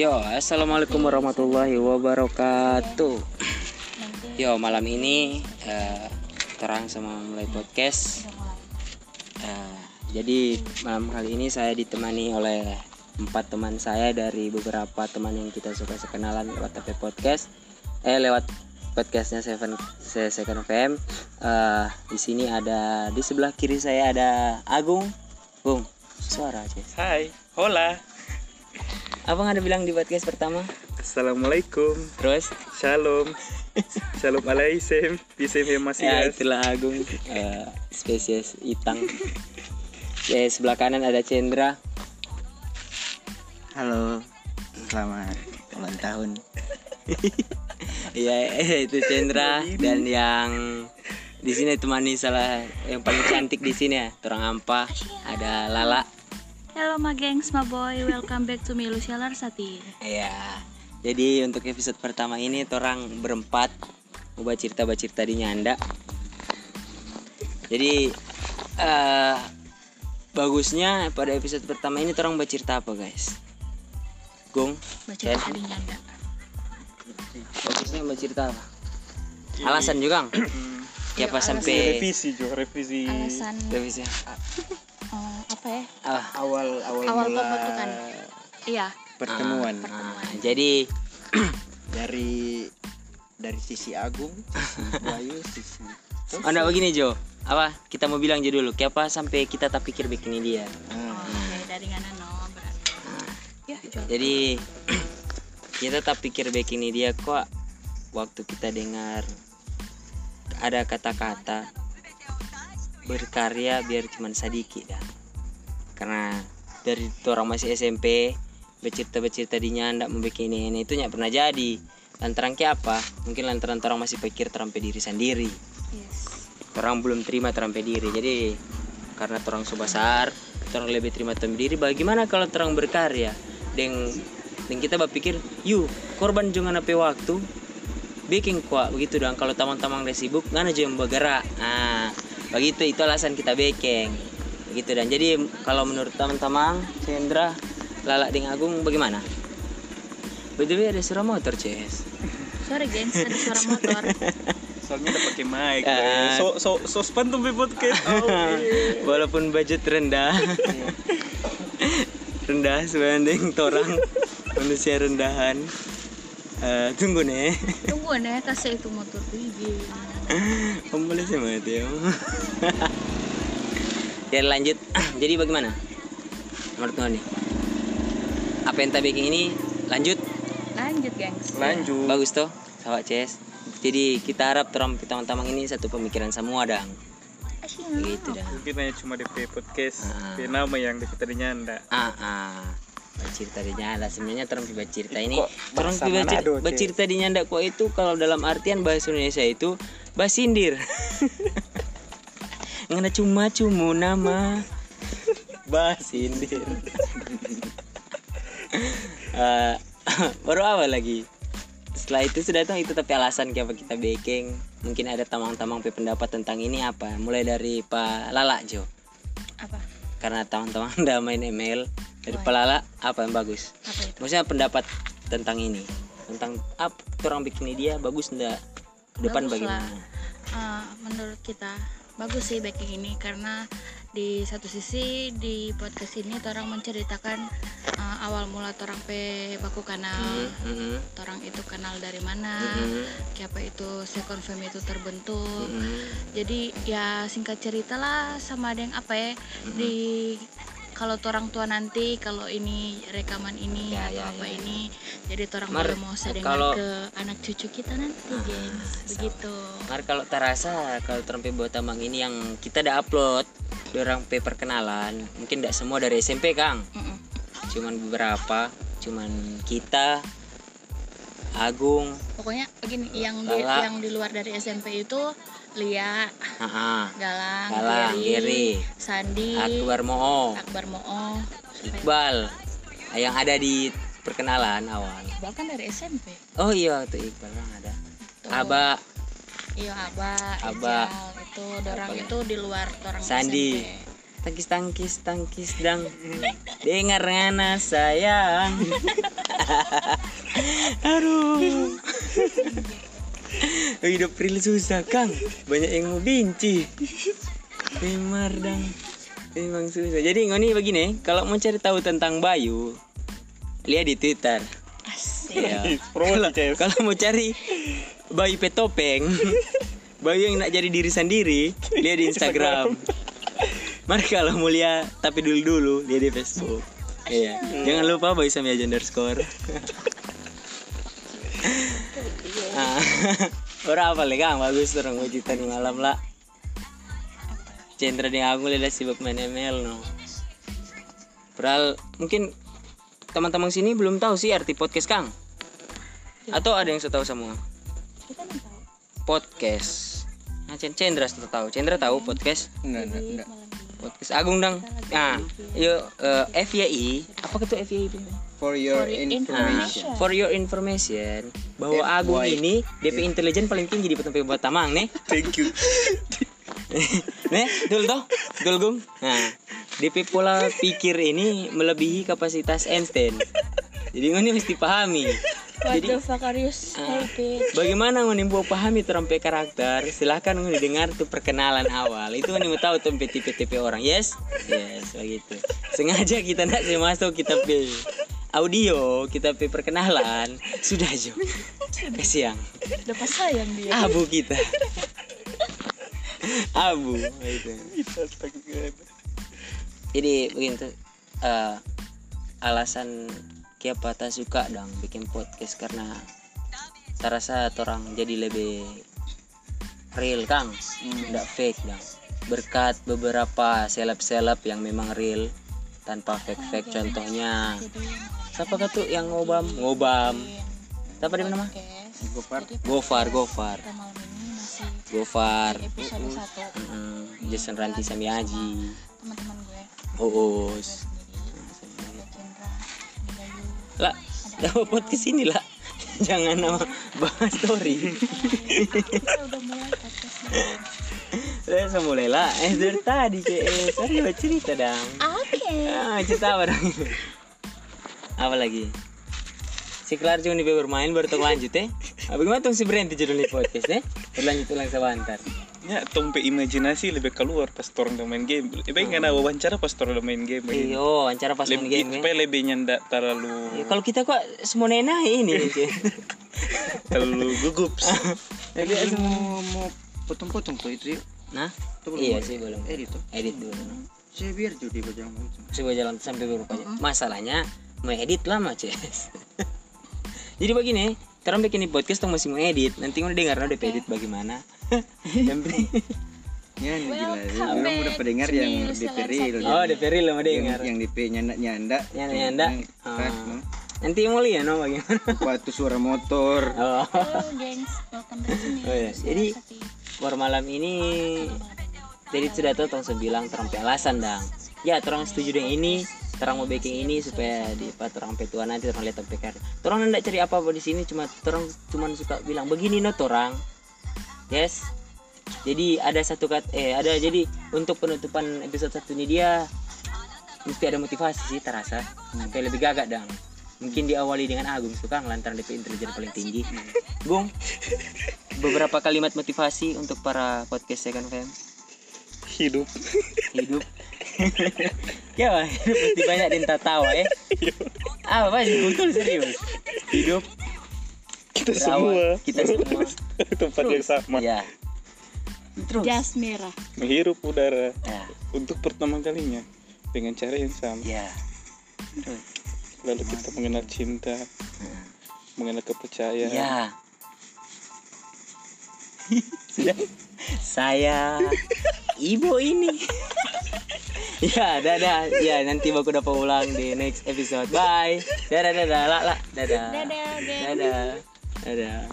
Yo, assalamualaikum warahmatullahi wabarakatuh. Yo, malam ini eh, terang sama mulai podcast. Eh, jadi malam kali ini saya ditemani oleh empat teman saya dari beberapa teman yang kita suka sekenalan lewat TP Podcast. Eh, lewat podcastnya Seven Se- Second FM. Eh, di sini ada di sebelah kiri saya ada Agung. Bung, suara aja. Hai, hola. Abang ada bilang di podcast pertama. Assalamualaikum. Terus Shalom. Shalom alaikum. Bisa yang masih ya ya. itulah Agung eh, spesies itang. Ya sebelah kanan ada Cendra. Halo, selamat ulang tahun. Iya eh, itu Cendra dan yang di sini temani salah yang paling cantik di sini ya, Torang Ampa, ada Lala. Hello ma gengs, ma boy, welcome back to me Lucia Larsati. Iya. Jadi untuk episode pertama ini torang berempat mau cerita cerita di Nyanda. Jadi eh bagusnya pada episode pertama ini torang cerita apa guys? Gung, Baca Ken, tadi nyanda. bagusnya cerita apa? Alasan juga, ya pas sampai Revisi jo, revisi. Alasan revisi. Eh, apa ya? Ah, Awal awal, Awal mula pembentukan. Iya, pertemuan. Ah, jadi dari dari sisi Agung, sisi Bayu, sisi Anda begini Jo, apa? Kita mau bilang aja dulu, kenapa sampai kita tak pikir bikin ini dia? Oke. Dari ngana no berarti. Ya. Jadi kita tak pikir baik ini dia kok waktu kita dengar ada kata-kata berkarya biar cuman sedikit dah. Karena dari orang masih SMP bercerita-bercerita di nyanda membuat ini ini itu nggak pernah jadi. Lantaran ke apa? Mungkin lantaran orang masih pikir terampai diri sendiri. Yes. Orang belum terima terampai diri. Jadi karena orang so besar, orang lebih terima terampai diri. Bagaimana kalau orang berkarya? Dan dan kita berpikir, yuk korban jangan apa waktu, bikin kuat begitu dong. Kalau teman-teman udah sibuk, nggak aja yang bergerak. Nah, begitu itu alasan kita bikin. Begitu dan jadi kalau menurut teman-teman, Cendra, Lala, dengan Agung bagaimana? Btw ada suara motor, Ces. Sorry gengs, ada suara motor. Soalnya udah pakai mic. Ah. So so so span tuh podcast. Oh, iya. Walaupun budget rendah Rendah sebanding torang Manusia rendahan Eh, Tunggu nih Tunggu nih, kasih itu motor biji. Om boleh sih mati ya Ya lanjut Jadi bagaimana Menurut nih Apa yang tak bikin ini Lanjut Lanjut gengs. Lanjut. Bagus toh Sahabat CS Jadi kita harap teman-teman ini satu pemikiran semua dang Asyik. Gitu dah Mungkin hanya cuma DP podcast. Ah. Nama yang tadi nyanda. ah ah cerita di nyanda sebenarnya terang piba cerita ini terang piba cerita di nyanda kok itu kalau dalam artian bahasa Indonesia itu basindir. Ngana cuma cumu nama. Basindir. Eh, baru apa lagi? Setelah itu sudah tahu itu tapi alasan kenapa kita baking. Mungkin ada tamang-tamang pe pendapat tentang ini apa? Mulai dari Pak Lala Jo. Apa? karena teman-teman udah main email dari pelala apa yang bagus? Apa itu? maksudnya pendapat tentang ini. Tentang apa orang bikin dia bagus ndak depan Bagus lah. bagaimana Eh, menurut kita bagus sih backing ini karena di satu sisi di podcast ini orang menceritakan eh, awal mula orang pe baku kanal. Mhm, orang itu kenal dari mana mhm, siapa itu second fam itu terbentuk. Mhm. jadi ya singkat cerita lah sama ada yang apa ya di kalau orang tua nanti kalau ini rekaman ini Ya, atau ya, apa ya, ini jadi orang boleh mau sedengar kalau- ke anak cucu kita nanti gengs begitu. Mar kalau terasa kalau terempe buat tamang ini yang kita udah upload orang pe perkenalan mungkin tidak semua dari SMP Kang. Mm-mm. cuman beberapa cuman kita Agung pokoknya begini yang di, yang di luar dari SMP itu Lia ah, ah, Galang, Galang, Geri, Sandi Akbar Moo. Akbar Moo. Iqbal yang ada di perkenalan awal. Bahkan dari SMP oh iya tuh Iqbal kan ada. Tuh. Aba. Iya Aba Aba. Ijal, itu dorang itu di luar orang Sandi. SMP tangkis tangkis tangkis dang. Dengar ngana sayang. Aduh hidup real susah kang. Banyak yang mau benci. Memar dang emang susah. Jadi ngoni begini kalau mau cari tahu tentang Bayu lihat di Twitter. Iya. CS. kalau mau cari Bayu petopeng Bayu yang nak jadi diri sendiri lihat di Instagram. Mari kalau mau lihat tapi dulu dulu lihat di Facebook. Iya. Jangan lupa Bayu Samia underscore. Ah, Orang apa lagi kang bagus orang cerita di malam lah. Cendra dengan aku lihat sibuk main ML no. Padahal mungkin teman-teman sini belum tahu sih arti podcast kang. Atau ada yang sudah tahu semua? Podcast. Nah, Cen- Cendra sudah tahu. Cendra tahu podcast. Enggak, enggak, enggak. Podcast Agung dang. Nah, yuk eh, FYI. Apa itu FYI itu? For your Nah, information. for your information bahwa FYI. Agung ini DP intelijen paling tinggi di Petampe buat Tamang nih. Thank you. nih, dul toh, dul gung. Nah, DP pola pikir ini melebihi kapasitas Einstein. Jadi ini mesti pahami. Jadi Fakarius, Ah. happy. bagaimana ngoni mau pahami terampe karakter? Silahkan ngoni dengar tuh perkenalan awal. Itu ngoni mau tahu tuh tipe-tipe orang. Yes, yes, begitu. Sengaja kita nak saya masuk kita pe audio, kita pe perkenalan. Sudah jo. Kasiang. Lepas sayang dia. Abu kita. Abu. Itu. Jadi begitu. eh, alasan kenapa tak suka dong bikin podcast karena tak rasa orang jadi lebih real kang. Tidak fake dong. Berkat beberapa seleb-seleb yang memang real tanpa fake-fake contohnya. siapa tuh yang ngobam? Ngobam. Siapa di mana. Gofar. Gofar Kita malam ini masih Gofar. episode 1 Mm, Jason Ranti Samiaji teman-teman gue. Uus Cendra, Bayu. Lah dapat podcast ini lah. Jangan nama bahas story. Udah mulai saya sudah mulai lah. Eh dari tadi kayak saya coba cerita dong Oke. ah cerita apa dong apa lagi? Si kelar cuma nih bermain baru lanjut eh. Ah, bagaimana tuh si berhenti judul nih podcast eh? Berlanjut ulang sebentar Ya, tompe imajinasi lebih keluar pas orang udah main game. Lebih nggak ada wawancara pas orang udah main game. begini. iyo wawancara pas main game eh. supaya lebih nyandak terlalu Ya, kalau kita kok semua nena ini terlalu gugup. Jadi aku mau mau potong-potong tuh itu. nah Itu belum iya sih belum Edit tuh. edit dulu Saya biar jadi bajang itu. coba jalan sampai beberapa jam. Masalahnya mau edit lama Ces. Jadi begini, sekarang bikin ini podcast tuh masih mau edit. Nanti udah dengar udah edit bagaimana. Yang penting Ya, gila. Orang udah back dengar to yang DP real. Satu. oh DP real mau Yang, dengar. yang DP nyanda nyanda. Nyanda nyanda. Oh. no? Nanti mau lihat no bagaimana. Batu suara motor. Oh. Oh. Zealand Jadi war malam ini jadi sudah tahu tong bilang terang alasan dang. Ya, terang setuju dengan ini, terang mau baking ini supaya di apa terang pe tua nanti terang lihat PKR. Terang hendak cari apa apa di sini cuma terang cuma suka bilang begini no torang. Yes. Jadi ada satu kat eh ada jadi untuk penutupan episode satu ini dia mesti ada motivasi sih terasa. Sampai lebih gagak dang. Mungkin diawali dengan Agung suka lantaran DP intelijen paling tinggi. Gung, beberapa kalimat motivasi untuk para podcast second fam? Hidup. hidup. Ya hidup mesti banyak dinta tawa ya apa sih? Betul serius. Hidup Kita berawal, semua. kita semua. Tempat yang sama. ya terus. Jas merah. Menghirup udara ya untuk pertama kalinya dengan cara yang sama. ya terus. Lalu kita mengenal cinta, mengenal kepercayaan. ya sudah saya ibu ini. Ya dadah. Ya nanti baku dapat ulang di next episode. Bye. Dadah dadah. Lah lah dadah. Dadah, gengs. dadah dadah